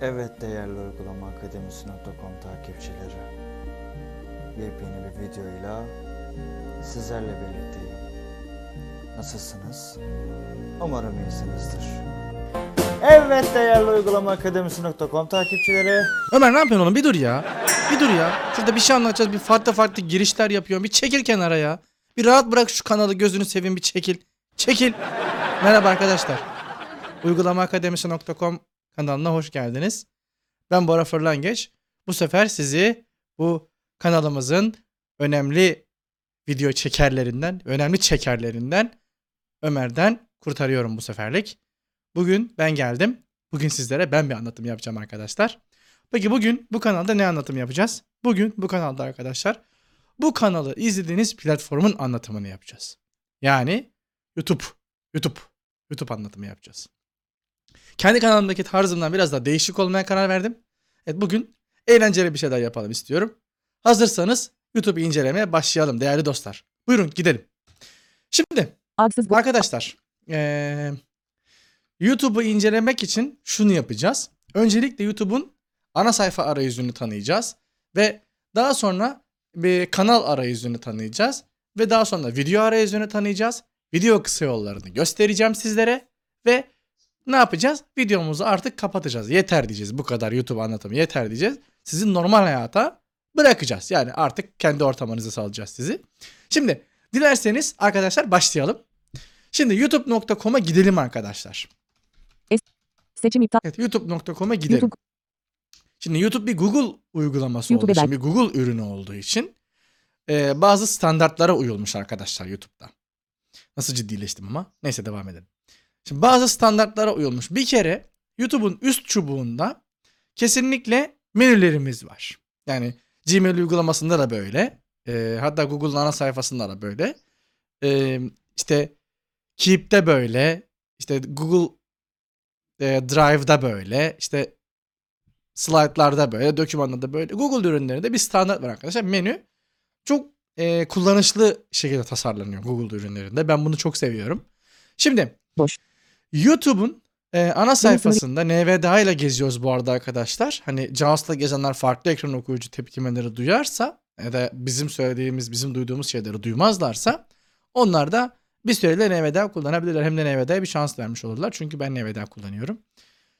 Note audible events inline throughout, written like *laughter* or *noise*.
Evet değerli uygulama akademisi.com takipçileri. Yepyeni bir videoyla sizlerle birlikteyim. Nasılsınız? Umarım iyisinizdir. Evet değerli uygulama akademisi.com takipçileri. Ömer ne yapıyorsun oğlum? Bir dur ya. Bir dur ya. Şurada bir şey anlatacağız. Bir farklı farklı girişler yapıyorum. Bir çekil kenara ya. Bir rahat bırak şu kanalı gözünü seveyim bir çekil. Çekil. Merhaba arkadaşlar. Uygulamaakademisi.com kanalına hoş geldiniz. Ben Bora Fırlangeç. Bu sefer sizi bu kanalımızın önemli video çekerlerinden, önemli çekerlerinden Ömer'den kurtarıyorum bu seferlik. Bugün ben geldim. Bugün sizlere ben bir anlatım yapacağım arkadaşlar. Peki bugün bu kanalda ne anlatım yapacağız? Bugün bu kanalda arkadaşlar bu kanalı izlediğiniz platformun anlatımını yapacağız. Yani YouTube, YouTube, YouTube anlatımı yapacağız. Kendi kanalımdaki tarzımdan biraz daha değişik olmaya karar verdim. Evet bugün eğlenceli bir şeyler yapalım istiyorum. Hazırsanız YouTube'u incelemeye başlayalım değerli dostlar. Buyurun gidelim. Şimdi. Arkadaşlar, eee, YouTube'u incelemek için şunu yapacağız. Öncelikle YouTube'un ana sayfa arayüzünü tanıyacağız ve daha sonra bir kanal arayüzünü tanıyacağız ve daha sonra video arayüzünü tanıyacağız. Video kısa yollarını göstereceğim sizlere ve ne yapacağız? Videomuzu artık kapatacağız. Yeter diyeceğiz. Bu kadar YouTube anlatımı yeter diyeceğiz. Sizin normal hayata bırakacağız. Yani artık kendi ortamınıza salacağız sizi. Şimdi dilerseniz arkadaşlar başlayalım. Şimdi youtube.com'a gidelim arkadaşlar. Seçim iptal. Evet youtube.com'a gidelim. YouTube. Şimdi YouTube bir Google uygulaması YouTube olduğu için, bir Google ürünü olduğu için e, bazı standartlara uyulmuş arkadaşlar YouTube'da. Nasıl ciddileştim ama. Neyse devam edelim. Şimdi bazı standartlara uyulmuş. Bir kere YouTube'un üst çubuğunda kesinlikle menülerimiz var. Yani Gmail uygulamasında da böyle. E, hatta Google'ın ana sayfasında da böyle. E, işte Keep'te böyle. İşte Google e, Drive'da böyle. İşte slaytlarda böyle, dokümanda da böyle. Google ürünlerinde bir standart var arkadaşlar. Menü çok e, kullanışlı şekilde tasarlanıyor Google ürünlerinde. Ben bunu çok seviyorum. Şimdi Boş. YouTube'un e, ana sayfasında NVDA ile geziyoruz bu arada arkadaşlar. Hani JAWS'la gezenler farklı ekran okuyucu tepkimeleri duyarsa ya da bizim söylediğimiz, bizim duyduğumuz şeyleri duymazlarsa onlar da bir süreyle NVDA kullanabilirler. Hem de NVDA'ya bir şans vermiş olurlar. Çünkü ben NVDA kullanıyorum.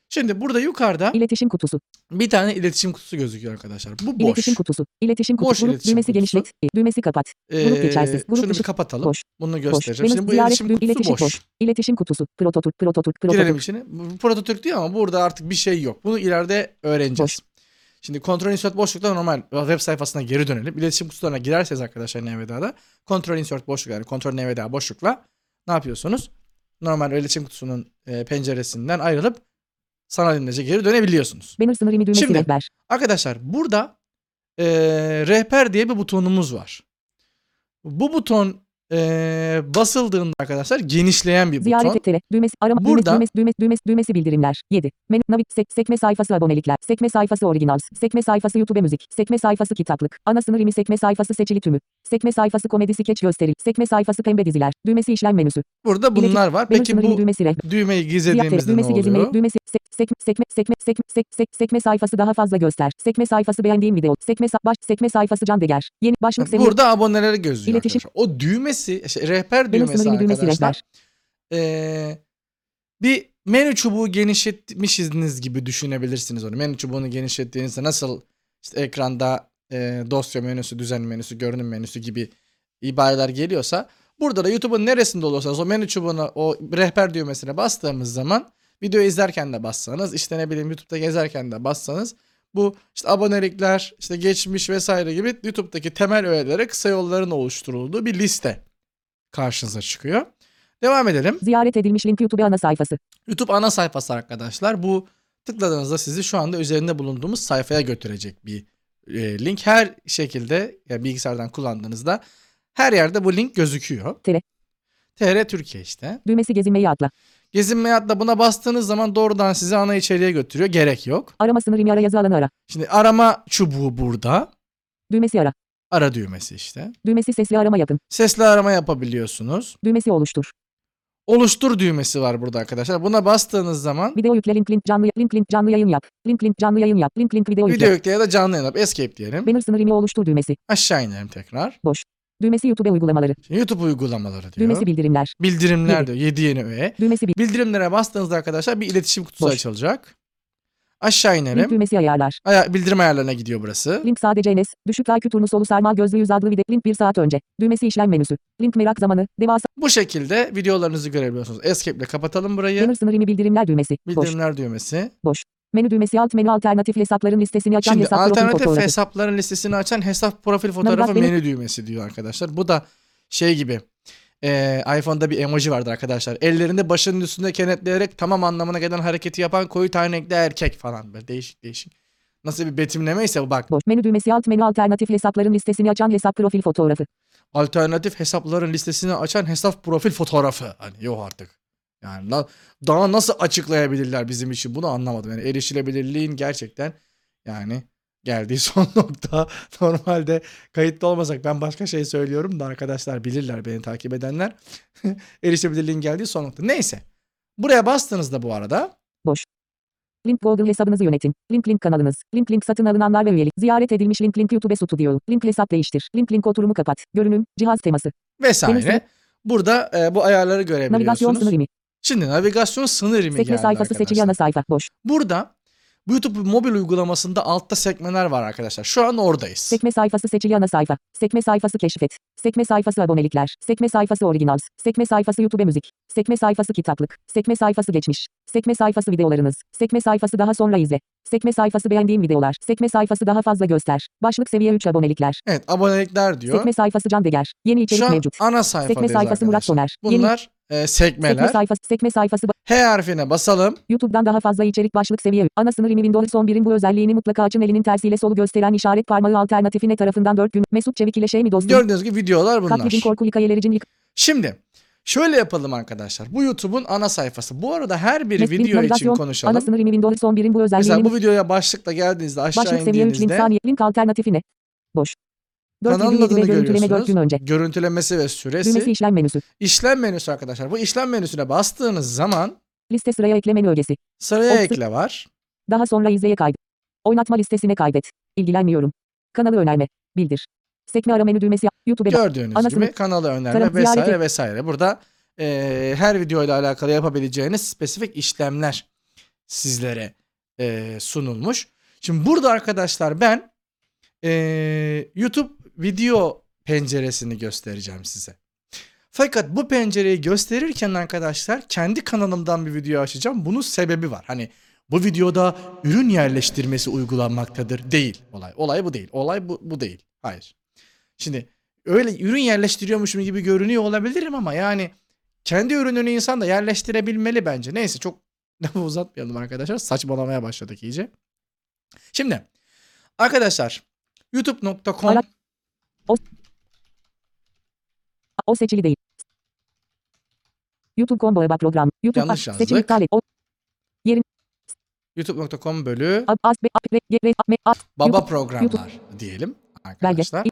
Şimdi burada yukarıda İletişim kutusu. bir tane iletişim kutusu gözüküyor arkadaşlar. Bu boş. İletişim kutusu. İletişim Boş kutusu. Grup iletişim düğmesi kutusu. genişlet. e, Düğmesi kapat. Grup Ee, geçersiz. Grup şunu bir dışı. kapatalım. Boş. Bunu Boş. göstereceğim. Menü Şimdi bu iletişim kutusu iletişim boş. İletişim kutusu. Prototürk. Prototürk. Girelim Prototürk. içine. Bu prototürk diyor ama burada artık bir şey yok. Bunu ileride öğreneceğiz. Boş. Şimdi kontrol insert boşlukta normal web sayfasına geri dönelim. İletişim kutularına girerseniz arkadaşlar NVDA'da kontrol insert boşluk yani kontrol NVDA boşlukla ne yapıyorsunuz? Normal iletişim kutusunun e, penceresinden ayrılıp sanal imlece geri dönebiliyorsunuz. Banner sınır düğmesi Şimdi- rehber. Arkadaşlar burada e, rehber diye bir butonumuz var. Bu buton e, basıldığında arkadaşlar genişleyen bir Ziyaret buton. et tere. Düğmesi. Arama. Burada- Düğmesi. Düğmesi. Düğmesi. Düğmesi bildirimler. 7. Menü. Navi. Sek, sekme sayfası abonelikler. Sekme sayfası originals. Sekme sayfası YouTube müzik. Sekme sayfası kitaplık. Ana sınır imi sekme sayfası seçili tümü. Sekme sayfası komedi skeç gösteril. Sekme sayfası pembe diziler. Düğmesi işlem menüsü. Burada bunlar var. Peki bu düğmesi rehber. düğmeyi gizlediğimizde ne düğmesi gezinme oluyor? düğmesi sek, sekme sekme sekme sekme sek, sek, sekme sayfası daha fazla göster. Sekme sayfası beğendiğim video. Sekme baş sekme sayfası can deger. Yeni başlık seviye. Burada aboneleri gözlüyor İletişim- arkadaşlar. O düğmesi, işte rehber düğmesi sınırlı düğmesi arkadaşlar. rehber. eee, bir menü çubuğu genişletmişsiniz gibi düşünebilirsiniz onu. Menü çubuğunu genişlettiğinizde nasıl işte ekranda eee, dosya menüsü, düzen menüsü, görünüm menüsü gibi ibareler geliyorsa burada da YouTube'un neresinde olursanız o menü çubuğuna o rehber düğmesine bastığımız zaman video izlerken de bassanız işte ne bileyim YouTube'da gezerken de bassanız bu işte abonelikler, işte geçmiş vesaire gibi YouTube'daki temel öğelere kısa yolların oluşturulduğu bir liste karşınıza çıkıyor. Devam edelim. Ziyaret edilmiş link YouTube ana sayfası. YouTube ana sayfası arkadaşlar. Bu tıkladığınızda sizi şu anda üzerinde bulunduğumuz sayfaya götürecek bir e, link. Her şekilde ya bilgisayardan kullandığınızda her yerde bu link gözüküyor. Tere. TR Türkiye işte. Düğmesi gezinmeyi atla. Gezinme adla buna bastığınız zaman doğrudan sizi ana içeriğe götürüyor. Gerek yok. Arama sınır imi ara yazı alanı ara. Şimdi arama çubuğu burada. Düğmesi ara. Ara düğmesi işte. Düğmesi sesli arama yapın. Sesli arama yapabiliyorsunuz. Düğmesi oluştur. Oluştur düğmesi var burada arkadaşlar. Buna bastığınız zaman Video yükle link link canlı link link canlı yayın yap. Link link canlı yayın yap. Link link video yükle. video yükle ya da canlı yayın yap. Escape diyelim. Banner sınır imi oluştur düğmesi. Aşağı inelim tekrar. Düğmesi YouTube uygulamaları. YouTube uygulamaları diyor. Düğmesi bildirimler. Bildirimler Yedi. diyor. 7 yeni üye. Düğmesi bil. Bildirimlere bastığınızda arkadaşlar bir iletişim kutusu Boş. açılacak. Aşağı Link inelim. düğmesi ayarlar. Aya- bildirim ayarlarına gidiyor burası. Link sadece Enes. Düşük IQ turnusolu sarmal gözlü yüz adlı video. Link 1 saat önce. Düğmesi işlem menüsü. Link merak zamanı. Devasa. Bu şekilde videolarınızı görebiliyorsunuz. Escape ile kapatalım burayı. Banner sınır imi bildirimler düğmesi. Boş. Bildirimler düğmesi. Menü düğmesi alt menü alternatif hesapların listesini açan Şimdi hesap profil alternatif fotoğrafı. hesapların listesini açan hesap profil fotoğrafı Navigasyon- menü düğmesi diyor arkadaşlar. Bu da şey gibi. E, iPhone'da bir emoji vardır arkadaşlar. Ellerinde başının üstünde kenetleyerek tamam anlamına gelen hareketi yapan koyu tane renkli erkek falan. Böyle değişik değişik. Nasıl bir betimleme ise bu bak. Boş. Menü düğmesi alt menü alternatif hesapların listesini açan hesap profil fotoğrafı. Alternatif hesapların listesini açan hesap profil fotoğrafı. Hani yok artık. Yani daha nasıl açıklayabilirler bizim için bunu anlamadım. Yani erişilebilirliğin gerçekten yani geldiği *laughs* son nokta. Normalde kayıtlı olmasak ben başka şey söylüyorum da arkadaşlar bilirler beni takip edenler. *laughs* Erişilebilirliğin geldiği son nokta. Neyse. Buraya bastığınızda bu arada Link Google hesabınızı yönetin. Link link kanalınız. Link link satın alınanlar ve üyelik. Ziyaret edilmiş link link YouTube Studio. Link hesap değiştir. Link link oturumu kapat. Görünüm, cihaz teması. vesaire. Burada e, bu ayarları Navigasyon görebiliyorsunuz. sınır imi. Şimdi navigasyon sınır imi Sekme geldi sayfası seçili arkadaşlar. ana sayfa. Boş. Burada bu YouTube mobil uygulamasında altta sekmeler var arkadaşlar. Şu an oradayız. Sekme sayfası seçili ana sayfa. Sekme sayfası keşfet. Sekme sayfası abonelikler. Sekme sayfası originals. Sekme sayfası YouTube müzik. Sekme sayfası kitaplık. Sekme sayfası geçmiş. Sekme sayfası videolarınız. Sekme sayfası daha sonra izle. Sekme sayfası beğendiğim videolar. Sekme sayfası daha fazla göster. Başlık seviye 3 abonelikler. Evet abonelikler diyor. Sekme sayfası Can Deger. Yeni içerik Şu an mevcut. ana sayfadayız Sekme sayfası Murat arkadaşlar. Soner. Yeni Bunlar e, sekmeler. sekme sayfası sekme sayfası H harfine basalım. YouTube'dan daha fazla içerik başlık seviye. Ana sınır imi Windows 11'in bu özelliğini mutlaka açın elinin tersiyle solu gösteren işaret parmağı alternatifi ne tarafından 4 gün. Mesut Çevik ile şey mi dostum? Gördüğünüz gibi videolar bunlar. Katledin korku hikayelericin yık. Şimdi şöyle yapalım arkadaşlar. Bu YouTube'un ana sayfası. Bu arada her bir link video için konuşalım. Ana sınır imi Windows 11'in bu özelliğini Mesela bu videoya başlıkla geldiğinizde aşağı başlık seviye 3 link indiğinizde saniye link alternatifi ne? Boş. 4 kanalın 7 adını görüntüleme 4 gün görüyorsunuz. önce. Görüntülemesi ve süresi. Düğmesi işlem menüsü. İşlem menüsü arkadaşlar. Bu işlem menüsüne bastığınız zaman Liste sıraya ekle menü ögesi. sıraya Olsun. ekle var. Daha sonra izleye kaydet. Oynatma listesine kaydet. İlgilenmiyorum. Kanalı önerme. Bildir. Sekme ara menü düğmesi. YouTube'e Gördüğünüz Ana gibi kanalı önerme Taraf- vesaire ziyareti. vesaire. Burada e, her videoyla alakalı yapabileceğiniz spesifik işlemler sizlere e, sunulmuş. Şimdi burada arkadaşlar ben e, YouTube video penceresini göstereceğim size. Fakat bu pencereyi gösterirken arkadaşlar kendi kanalımdan bir video açacağım. Bunun sebebi var. Hani bu videoda ürün yerleştirmesi uygulanmaktadır. Değil olay. Olay bu değil. Olay bu, bu değil. Hayır. Şimdi öyle ürün yerleştiriyormuşum gibi görünüyor olabilirim ama yani kendi ürününü insan da yerleştirebilmeli bence. Neyse çok *laughs* lafı uzatmayalım arkadaşlar. Saçmalamaya başladık iyice. Şimdi arkadaşlar youtube.com Ara- O seçili değil. YouTube combo web program. YouTube Yanlış a- seçim yazdık. iptal et. O youtube.com bölü baba YouTube- programlar diyelim arkadaşlar.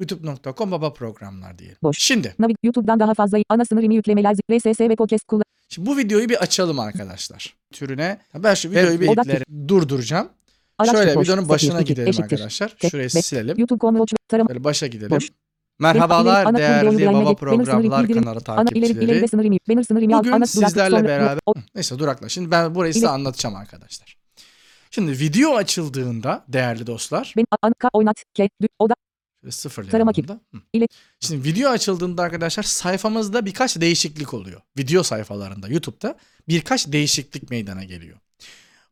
youtube.com baba programlar diyelim. Boş. Şimdi, Navi YouTube'dan daha fazla ana sınır imi yüklemeler RSS ve podcast kullan. şimdi bu videoyu bir açalım arkadaşlar. Türüne ben şu videoyu bir durduracağım. Araç Şöyle boş. videonun başına Sekiz, gidelim eşittir. arkadaşlar. Şurayı silelim. YouTube.com watch tarama Böyle başa gidelim. Boş. Merhabalar değerli baba programlar kanalı takipçileri. Bugün sizlerle beraber neyse durakla. Şimdi ben burayı size anlatacağım arkadaşlar. Şimdi video açıldığında değerli dostlar Ben an ka oynat ke oda Tarama. İle- Şimdi video açıldığında arkadaşlar sayfamızda birkaç değişiklik oluyor. Video sayfalarında YouTube'da birkaç değişiklik meydana geliyor.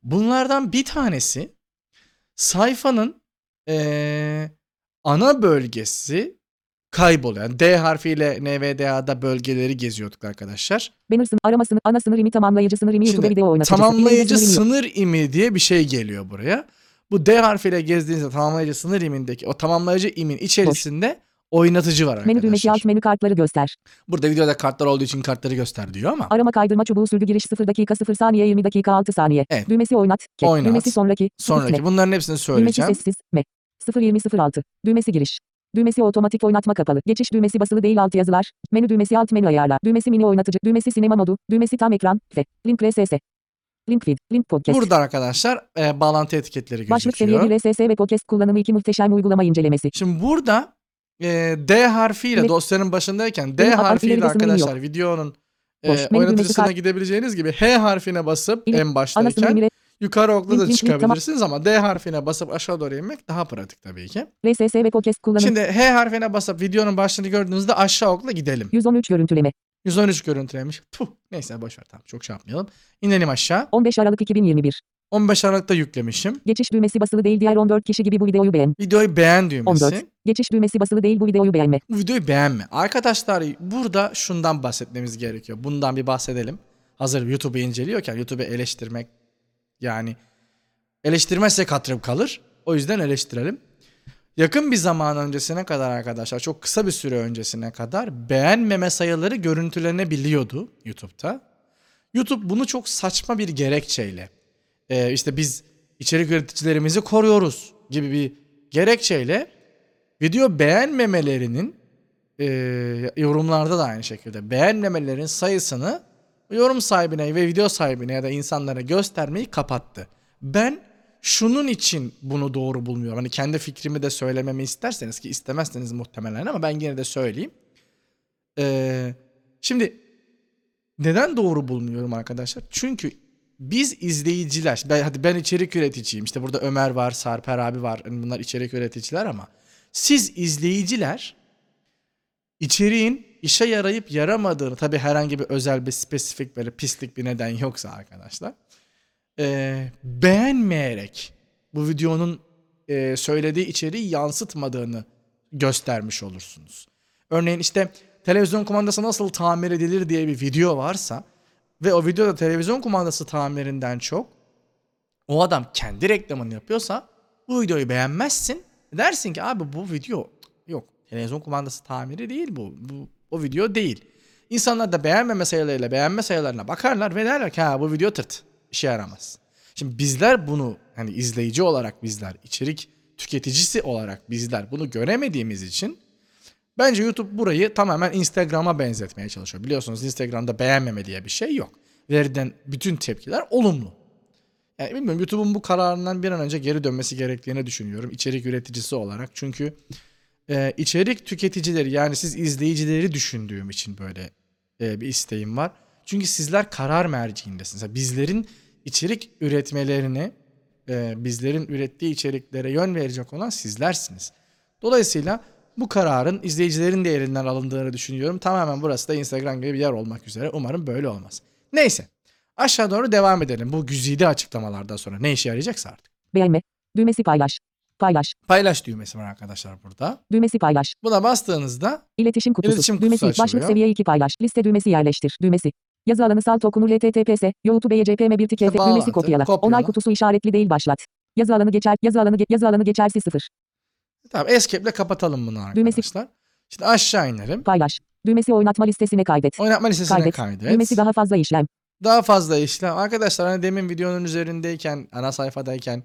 Bunlardan bir tanesi sayfanın eee, ana bölgesi kayboluyor. Yani D harfiyle NVDA'da bölgeleri geziyorduk arkadaşlar. banner arama sınır ana sınır imi tamamlayıcı sınır imi YouTube Şimdi video. İleride Tamamlayıcı sınır imi diye bir şey geliyor buraya. Bu D harfiyle gezdiğinizde tamamlayıcı sınır imindeki o tamamlayıcı imin içerisinde oynatıcı var arkadaşlar. Menü düğmesi alt menü kartları göster. Burada videoda kartlar olduğu için kartları göster diyor ama Arama kaydırma çubuğu sürgü giriş 0 dakika 0 saniye 20 dakika 6 saniye. Evet. Düğmesi oynat. Ke. Oynat. Düğmesi sonraki. sonraki bunların hepsini Düğmesi söyleyeceğim. sessiz. Me. 0 20 06. Düğmesi giriş. Düğmesi otomatik oynatma kapalı. Geçiş düğmesi basılı değil alt yazılar. Menü düğmesi alt menü ayarlar. Düğmesi mini oynatıcı. Düğmesi sinema modu. Düğmesi tam ekran. F. Link RSS. Link feed. Link podcast. Burada arkadaşlar e, bağlantı etiketleri Başlık seviye gözüküyor. 1 RSS ve podcast kullanımı 2 muhteşem uygulama incelemesi. Şimdi burada e, D harfiyle dosyanın başındayken D harfiyle arkadaşlar videonun e, oynatıcısına gidebileceğiniz gibi H harfine basıp en baştayken. Yukarı okla da çıkabilirsiniz ama D harfine basıp aşağı doğru inmek daha pratik tabii ki. RSS ve podcast kullanımı. Şimdi H harfine basıp videonun başlığını gördüğünüzde aşağı okla gidelim. 113 görüntüleme. 113 görüntülemiş. Puh, neyse boş ver tamam çok şey yapmayalım. İnelim aşağı. 15 Aralık 2021. 15 Aralık'ta yüklemişim. Geçiş düğmesi basılı değil diğer 14 kişi gibi bu videoyu beğen. Videoyu beğen düğmesi. 14. Geçiş düğmesi basılı değil bu videoyu beğenme. Bu videoyu beğenme. Arkadaşlar burada şundan bahsetmemiz gerekiyor. Bundan bir bahsedelim. Hazır YouTube'u inceliyorken YouTube'u eleştirmek yani eleştirmezsek hatırım kalır. O yüzden eleştirelim. Yakın bir zaman öncesine kadar arkadaşlar çok kısa bir süre öncesine kadar beğenmeme sayıları görüntülenebiliyordu YouTube'da. YouTube bunu çok saçma bir gerekçeyle e, işte biz içerik üreticilerimizi koruyoruz gibi bir gerekçeyle video beğenmemelerinin e, yorumlarda da aynı şekilde beğenmemelerin sayısını yorum sahibine ve video sahibine ya da insanlara göstermeyi kapattı. Ben şunun için bunu doğru bulmuyorum. Hani kendi fikrimi de söylememi isterseniz ki istemezseniz muhtemelen ama ben yine de söyleyeyim. Ee, şimdi neden doğru bulmuyorum arkadaşlar? Çünkü biz izleyiciler, ben, hadi ben içerik üreticiyim. İşte burada Ömer var, Sarper abi var. Hani bunlar içerik üreticiler ama siz izleyiciler içeriğin işe yarayıp yaramadığını tabi herhangi bir özel bir spesifik böyle pislik bir neden yoksa arkadaşlar eee, beğenmeyerek bu videonun eee, söylediği içeriği yansıtmadığını göstermiş olursunuz. Örneğin işte televizyon kumandası nasıl tamir edilir diye bir video varsa ve o videoda televizyon kumandası tamirinden çok o adam kendi reklamını yapıyorsa bu videoyu beğenmezsin. Dersin ki abi bu video. Televizyon kumandası tamiri değil bu. Bu o video değil. İnsanlar da beğenmeme sayılarıyla beğenme sayılarına bakarlar ve derler ki ha bu video tırt. işe yaramaz. Şimdi bizler bunu hani izleyici olarak bizler, içerik tüketicisi olarak bizler bunu göremediğimiz için bence YouTube burayı tamamen Instagram'a benzetmeye çalışıyor. Biliyorsunuz Instagram'da beğenmeme diye bir şey yok. Verilen bütün tepkiler olumlu. Yani bilmiyorum YouTube'un bu kararından bir an önce geri dönmesi gerektiğini düşünüyorum içerik üreticisi olarak. Çünkü e, içerik tüketicileri yani siz izleyicileri düşündüğüm için böyle e, bir isteğim var. Çünkü sizler karar merciindesiniz. Yani bizlerin içerik üretmelerini, e, bizlerin ürettiği içeriklere yön verecek olan sizlersiniz. Dolayısıyla bu kararın izleyicilerin de elinden alındığını düşünüyorum. Tamamen burası da Instagram gibi bir yer olmak üzere. Umarım böyle olmaz. Neyse. Aşağı doğru devam edelim. Bu güzide açıklamalardan sonra ne işe yarayacaksa artık. Beğenme. Düğmesi paylaş. Paylaş. Paylaş düğmesi var arkadaşlar burada. Düğmesi paylaş. Buna bastığınızda İletişim kutusu. İletişim kutusu düğmesi. açılıyor. Başlık seviye 2 paylaş. Liste düğmesi yerleştir. Düğmesi. Yazı alanı salt okunu LTTPS. YouTube YCPM 1 tik İşte Düğmesi kopyala. kopyala. Onay kutusu işaretli değil başlat. Yazı alanı geçer. Yazı alanı ge- yazı alanı geçersiz 0. tamam escape'le kapatalım bunu Düğmesi- arkadaşlar. Şimdi aşağı inelim. Paylaş. Düğmesi oynatma listesine kaydet. Oynatma listesine Kaydet. kaydet. Düğmesi daha fazla işlem. Daha fazla işlem. Arkadaşlar hani demin videonun üzerindeyken, ana sayfadayken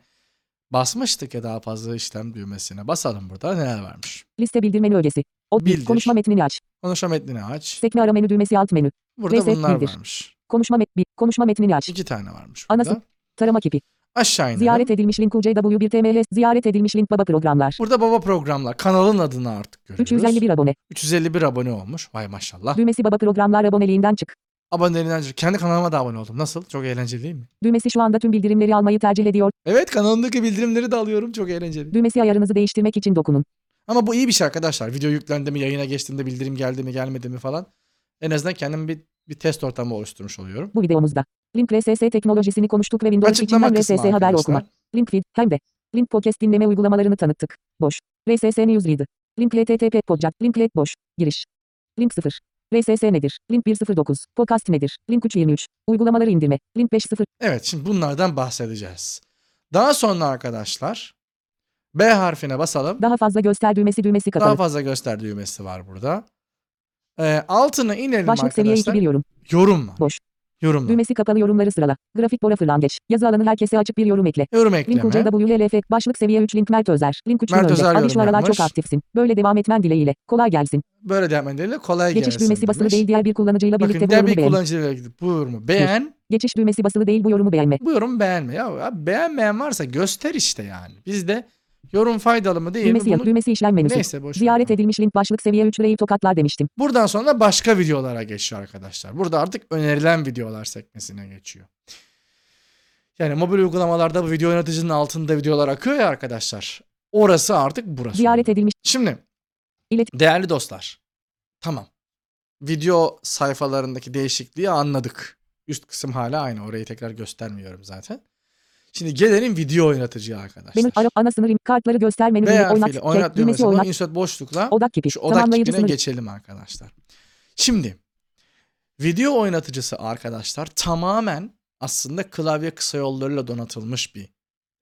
basmıştık ya daha fazla işlem düğmesine. Basalım burada neler varmış. Liste bildirmeni ögesi. O Bildir. konuşma metnini aç. Konuşma metnini aç. Sekme ara menü düğmesi alt menü. Burada Reset bunlar bildir. varmış. Konuşma met konuşma metnini aç. İki tane varmış Anası- burada. Tarama kipi. Aşağı inelim. Ziyaret edilmiş link UCW1 TMH. Ziyaret edilmiş link baba programlar. Burada baba programlar. Kanalın adını artık görüyoruz. 351 abone. 351 abone olmuş. Vay maşallah. Düğmesi baba programlar aboneliğinden çık. Abonelerinden kendi kanalıma da abone oldum. Nasıl? Çok eğlenceli değil mi? Düğmesi şu anda tüm bildirimleri almayı tercih ediyor. Evet kanalımdaki bildirimleri de alıyorum. Çok eğlenceli. Düğmesi ayarınızı değiştirmek için dokunun. Ama bu iyi bir şey arkadaşlar. Video yüklendi mi, yayına geçtiğimde bildirim geldi mi, gelmedi mi falan. En azından kendim bir, bir test ortamı oluşturmuş oluyorum. Bu videomuzda. Link RSS teknolojisini konuştuk ve Windows Açıklama içinden RSS haber okuma. Link feed hem de. Link podcast dinleme uygulamalarını tanıttık. Boş. RSS Newsreader. Link HTTP podcast. Link let boş. Giriş. Link 0. RSS nedir? Link 109. Podcast nedir? Link 323. Uygulamaları indirme. Link 50. Evet şimdi bunlardan bahsedeceğiz. Daha sonra arkadaşlar B harfine basalım. Daha fazla göster düğmesi düğmesi kapalı. Daha fazla göster düğmesi var burada. Ee, altına inelim Başlık seviye 2 arkadaşlar. bir yorum. Yorum var. Boş. Yorumla. Düğmesi kapalı yorumları sırala. Grafik Bora Fırlangeç. Yazı alanı herkese açık bir yorum ekle. Yorum Link ekleme. UCWLF. Başlık seviye 3 link Mert Özer. Link 3 Mert. Özer Ali şu aralar çok aktifsin. Böyle devam etmen dileğiyle. Kolay gelsin. Böyle devam edelim. Kolay Geçiş gelsin düğmesi basılı demiş. değil diğer bir kullanıcıyla Bakın birlikte bu yorumu bir beğen. kullanıcıyla gidip bu yorumu beğen. Geçiş düğmesi basılı değil bu yorumu beğenme. Bu yorum beğenme. Ya abi beğenmeyen varsa göster işte yani. Biz de yorum faydalı mı değil mi? Düğmesi yok. Bunu... Düğmesi işlem menüsü. Neyse boş ver. Ziyaret edilmiş link başlık seviye 3 reyi tokatlar demiştim. Buradan sonra başka videolara geçiyor arkadaşlar. Burada artık önerilen videolar sekmesine geçiyor. Yani mobil uygulamalarda bu video yöneticinin altında videolar akıyor ya arkadaşlar. Orası artık burası. Ziyaret edilmiş. Şimdi İlet- değerli dostlar. Tamam. Video sayfalarındaki değişikliği anladık. Üst kısım hala aynı. Orayı tekrar göstermiyorum zaten. Şimdi gelelim video oynatıcıya arkadaşlar. Menü ara ana sınır im- kartları göster menü oynat. Tek, oynat düğmesi oynat. insert boşlukla Odak kipi. şu odak kipine geçelim arkadaşlar. Şimdi video oynatıcısı arkadaşlar tamamen aslında klavye kısa yollarıyla donatılmış bir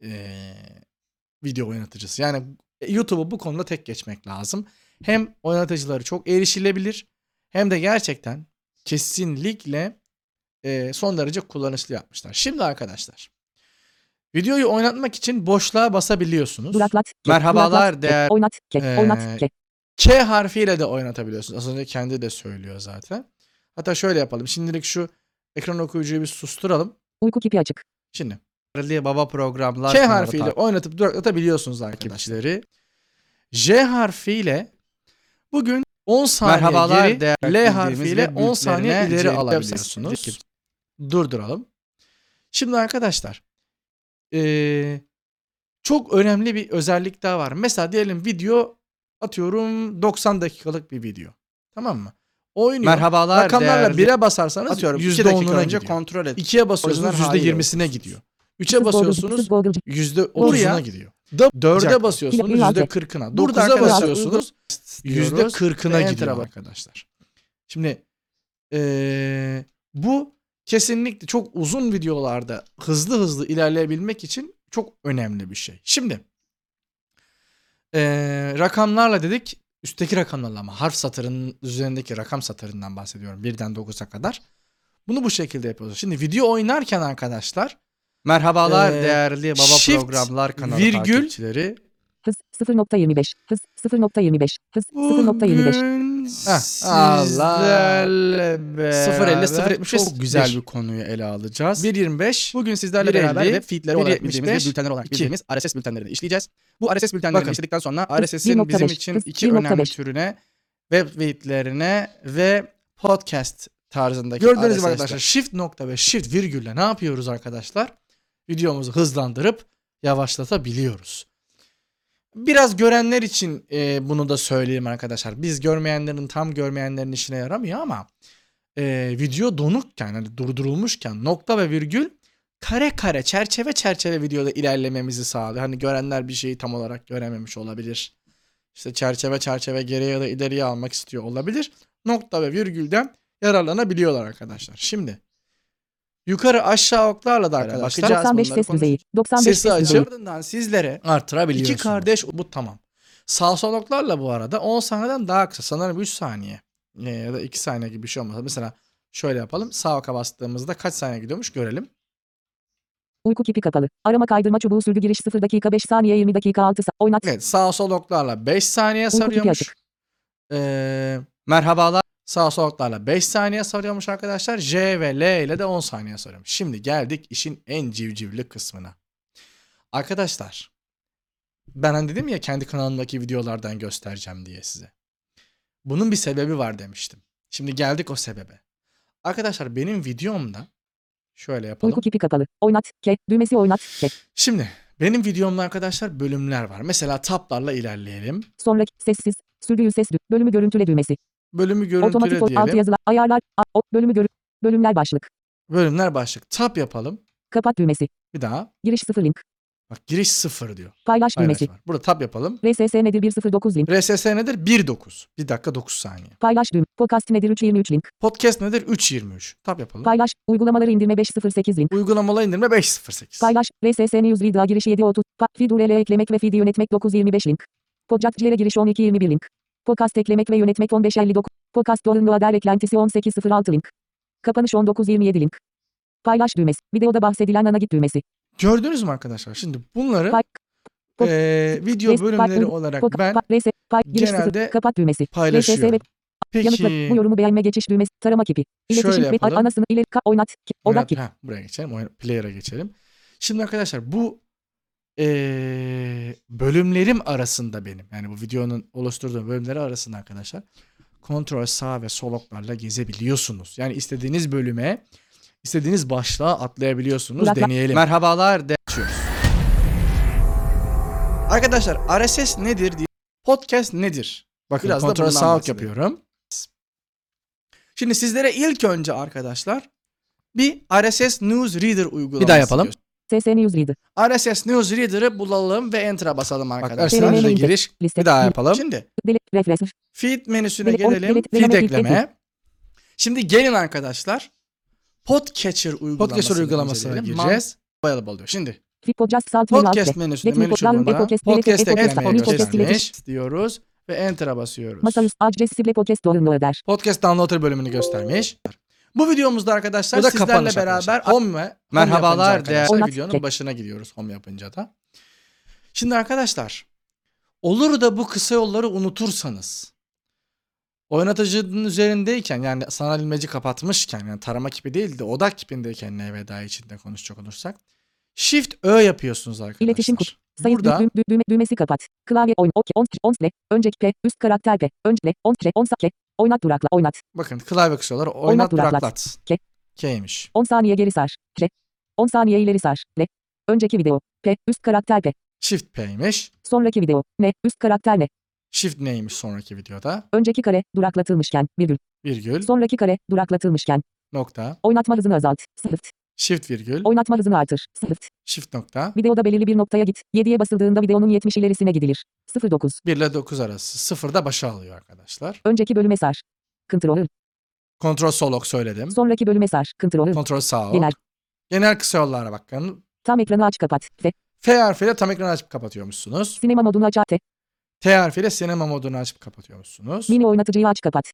eee, video oynatıcısı. Yani YouTube'u bu konuda tek geçmek lazım. Hem oynatıcıları çok erişilebilir hem de gerçekten kesinlikle eee, son derece kullanışlı yapmışlar. Şimdi arkadaşlar videoyu oynatmak için boşluğa basabiliyorsunuz. Duraklat. Merhabalar duraklat, değer- Oynat. Ke, Ee, oynat. Ke. K harfiyle de oynatabiliyorsunuz. Az önce kendi de söylüyor zaten. Hatta şöyle yapalım. Şimdilik şu ekran okuyucuyu bir susturalım. Uyku kipi açık. Şimdi baba programlar kanalı harfiyle oynatıp duraklatabiliyorsunuz arkadaşları. J harfiyle bugün 10 saniye Merhabalar geri, değerli L harfiyle ve 10 saniye ileri alabiliyorsunuz. Durduralım. Şimdi arkadaşlar eee, çok önemli bir özellik daha var. Mesela diyelim video atıyorum 90 dakikalık bir video. Tamam mı? Oynuyor. Merhabalar Rakamlarla değerli 1'e basarsanız atıyorum 2 %10'una dakika önce gidiyor. kontrol et. 2'ye basıyorsunuz Orijinal haliyle %20'sine okuyorsunuz. gidiyor. 3'e Kız Google'cı, basıyorsunuz kız Google'cı. %30'una Buraya- gidiyor. 4'e basıyorsunuz Plakayı alacak. %40'ına. Burada 9'a arkadaşlar basıyorsunuz diyoruz %40'ına ve gidiyor arkadaşlar. Şimdi eee, bu kesinlikle çok uzun videolarda hızlı hızlı ilerleyebilmek için çok önemli bir şey. Şimdi eee, rakamlarla dedik üstteki rakamlarla ama harf satırının üzerindeki rakam satırından bahsediyorum. Birden 9'a kadar. Bunu bu şekilde yapıyoruz. Şimdi video oynarken arkadaşlar Merhabalar Ee, değerli baba shift, programlar kanalı virgül, takipçileri. Hız 0.25. Hız 0.25. Hız 0.25. Sizlerle beraber 0.50, 0.75, çok güzel bir. konuyu ele alacağız. 1.25 Bugün sizlerle 1.50, beraber web feedleri olarak bildiğimiz ve 1.75, bültenler olarak 2. bildiğimiz RSS bültenlerini işleyeceğiz. Bu RSS bültenlerini Bakın. işledikten sonra RSS'in 1.5, bizim için iki 1.5. önemli türüne web feedlerine ve podcast tarzındaki Gördüğünüz gibi arkadaşlar shift nokta ve shift virgülle ne yapıyoruz arkadaşlar? Videomuzu hızlandırıp yavaşlatabiliyoruz. Biraz görenler için e, bunu da söyleyeyim arkadaşlar. Biz görmeyenlerin tam görmeyenlerin işine yaramıyor ama e, video donukken hani durdurulmuşken nokta ve virgül kare kare çerçeve çerçeve videoda ilerlememizi sağlıyor. Hani görenler bir şeyi tam olarak görememiş olabilir. İşte çerçeve çerçeve geriye ya da ileriye almak istiyor olabilir. Nokta ve virgülden yararlanabiliyorlar arkadaşlar. Şimdi yukarı aşağı oklarla da arkadaşlar bakacağız. 95 bunları ses düzeyi. 95 Sesi ses düzeyi. Ardından sizlere artırabiliyorsunuz. İki kardeş- bu tamam. Sağ sol oklarla bu arada 10 saniyeden daha kısa. Sanırım 3 saniye e, ya da 2 saniye gibi bir şey olmaz. Mesela şöyle yapalım. Sağ oka bastığımızda kaç saniye gidiyormuş görelim. Uyku kipi kapalı. Arama kaydırma çubuğu sürgü giriş 0 dakika 5 saniye 20 dakika 6 sa- oynat. Evet sağ sol oklarla 5 saniye Uyku kipi sarıyormuş. açık. Ee, merhabalar sağ sol oklarla 5 saniye sarıyormuş arkadaşlar. J ve L ile de 10 saniye sarıyormuş. Şimdi geldik işin en civcivli kısmına. Arkadaşlar ben hani dedim ya kendi kanalımdaki videolardan göstereceğim diye size. Bunun bir sebebi var demiştim. Şimdi geldik o sebebe. Arkadaşlar benim videomda şöyle yapalım. Uyku kipi kapalı. Oynat. Ke. Düğmesi oynat. Ke. Şimdi benim videomda arkadaşlar bölümler var. Mesela taplarla ilerleyelim. Sonraki sessiz. Sürgü ses. Bölümü görüntüle düğmesi. Bölümü görüntüle Otomatik diyelim. yazılar. Ayarlar. Bölümü görü. Bölümler başlık. Bölümler başlık. Tap yapalım. Kapat düğmesi. Bir daha. Giriş 0 link. Bak giriş sıfır diyor. Paylaş düğmesi. var. Burada tab yapalım. RSS nedir 109 link. RSS nedir? 1.9. 1 dakika 9 saniye. Paylaş düğüm. Podcast nedir 323 link. Podcast nedir? 3.23. Tab yapalım. Paylaş. Uygulamaları indirme 508 link. Uygulamalı indirme 5.08. Paylaş. RSS Newsreader'a giriş 730. Pa, feed URL eklemek ve feed yönetmek 925 link. Podcast'lere giriş 1221 link. Podcast eklemek ve yönetmek 1559. Podcast downloader eklentisi 1806 link. Kapanış 1927 link. Paylaş düğmesi. Videoda bahsedilen ana git düğmesi. Gördünüz mü arkadaşlar? Şimdi bunları Pay- eee, video bölümleri olarak ben genelde kapat düğmesi. paylaşıyorum. Ve yanıtla, Peki bu yorumu beğenme geçiş düğmesi, tarama kipi. İletişim Şöyle ve yapalım. anasını ileri, oynat, odak Oynat- ha, buraya geçelim. Player'a geçelim. Şimdi arkadaşlar bu eee, bölümlerim arasında benim yani bu videonun oluşturduğum bölümleri arasında arkadaşlar kontrol sağ ve sol oklarla gezebiliyorsunuz. Yani istediğiniz bölüme istediğiniz başlığa atlayabiliyorsunuz. Durakla- Deneyelim. Merhabalar de. Arkadaşlar RSS nedir diye podcast nedir? Bakın Biraz da kontrol sağ ok yapıyorum. Şimdi sizlere ilk önce arkadaşlar bir RSS Newsreader uygulaması. Bir daha yapalım. SS Newsreader. RSS Newsreader'ı bulalım ve Enter'a basalım arkadaşlar. Newsreader. giriş. Liste. Bir daha yapalım. Şimdi feed menüsüne gelelim. Feed ekleme. ekle. Şimdi gelin arkadaşlar. Podcatcher uygulamasına Podcatcher uygulamasına gireceğiz. Available diyor. Şimdi podcast salt menü alt podcast göstermiş diyoruz ve Enter'a basıyoruz. Masaüstü accessible podcast downloader. Podcast Downloader bölümünü göstermiş. Bu videomuzda arkadaşlar Bu da sizlerle kapanış beraber arkadaşlar. home ve Merhabalar home değerli- arkadaşlar Oynat- videonun başına gidiyoruz home yapınca da. Şimdi arkadaşlar olur da bu kısa yolları unutursanız oynatıcının üzerindeyken yani sanal ilmeci kapatmışken yani tarama kipi değil de odak kipindeyken NVDA içinde konuşacak olursak Shift Ö yapıyorsunuz arkadaşlar. İletişim kutu. Sayı Burada düğüm, düğme, düğmesi kapat. Klavye oyun. Ok, on, on, sle. Önceki P. Üst karakter P. Önce on, tre, on, ke. Oynat durakla. Oynat. bakın klavye kısaları oynat duraklat. duraklat. Ke. K'ymiş. 10 saniye geri sar. Tre. 10 saniye ileri sar. Le. Önceki video. P. Üst karakter P. Shift P'ymiş. Sonraki video. Ne. Üst karakter ne. Shift neymiş sonraki videoda? Önceki kare. Duraklatılmışken. Virgül. Virgül. Sonraki kare. Duraklatılmışken. Nokta. Oynatma hızını azalt. Sıfırt. Shift virgül. Oynatma hızını artır. Sıfırt. Shift nokta. Videoda belirli bir noktaya git. 7'ye basıldığında videonun 70 ilerisine gidilir. 09. 1 ile 9 arası. 0'da başa alıyor arkadaşlar. Önceki bölüme sar. Ctrl. Kontrol sol ok söyledim. Sonraki bölüme sar. Ctrl. Kontrol sağ ok. Genel. Genel kısa yollara bakın. Tam ekranı aç kapat. F. F harfiyle tam ekranı açıp kapatıyormuşsunuz. Sinema modunu aç. T. T harfiyle sinema modunu açıp kapatıyormuşsunuz. Mini oynatıcıyı aç kapat.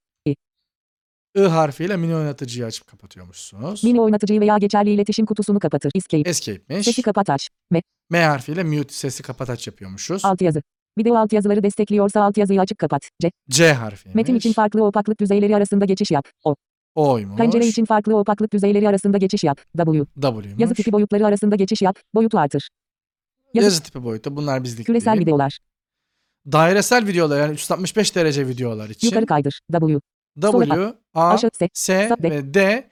I harfiyle mini oynatıcıyı açıp kapatıyormuşsunuz. Mini oynatıcıyı veya geçerli iletişim kutusunu kapatır. Escape. Escape'miş. Sesi kapat aç. M. M harfiyle mute sesi kapat aç yapıyormuşuz. Altyazı. Video altyazıları destekliyorsa altyazıyı açık kapat. C. C harfiymiş. Metin için farklı opaklık düzeyleri arasında geçiş yap. O. O'ymuş. Pencere için farklı opaklık düzeyleri arasında geçiş yap. W. W'ymuş. Yazı tipi boyutları arasında geçiş yap. Boyutu artır. Yazı, Yazı tipi boyutu. Bunlar bizlik küresel değil. videolar. Dairesel videolar yani 365 derece videolar için. Yukarı kaydır. W. W, A, S. Ve D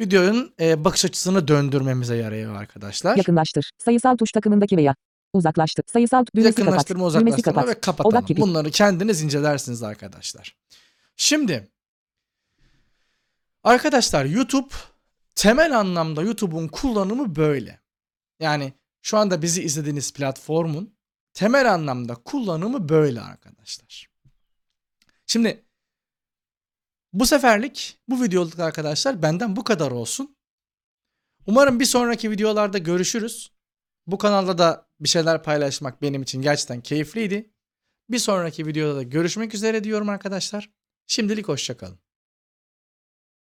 videonun e, bakış açısını döndürmemize yarıyor arkadaşlar. Yakınlaştır. Sayısal tuş takımındaki veya uzaklaştır. Sayısal düğmesi kapat. Yakınlaştırma, Düğmesi uzaklaştırma kapat. ve kapatalım. Odak kipi. Bunları kendiniz incelersiniz arkadaşlar. Şimdi arkadaşlar YouTube temel anlamda YouTube'un kullanımı böyle. Yani şu anda bizi izlediğiniz platformun temel anlamda kullanımı böyle arkadaşlar. Şimdi bu seferlik bu videoluk arkadaşlar benden bu kadar olsun. Umarım bir sonraki videolarda görüşürüz. Bu kanalda da bir şeyler paylaşmak benim için gerçekten keyifliydi. Bir sonraki videoda da görüşmek üzere diyorum arkadaşlar. Şimdilik hoşçakalın.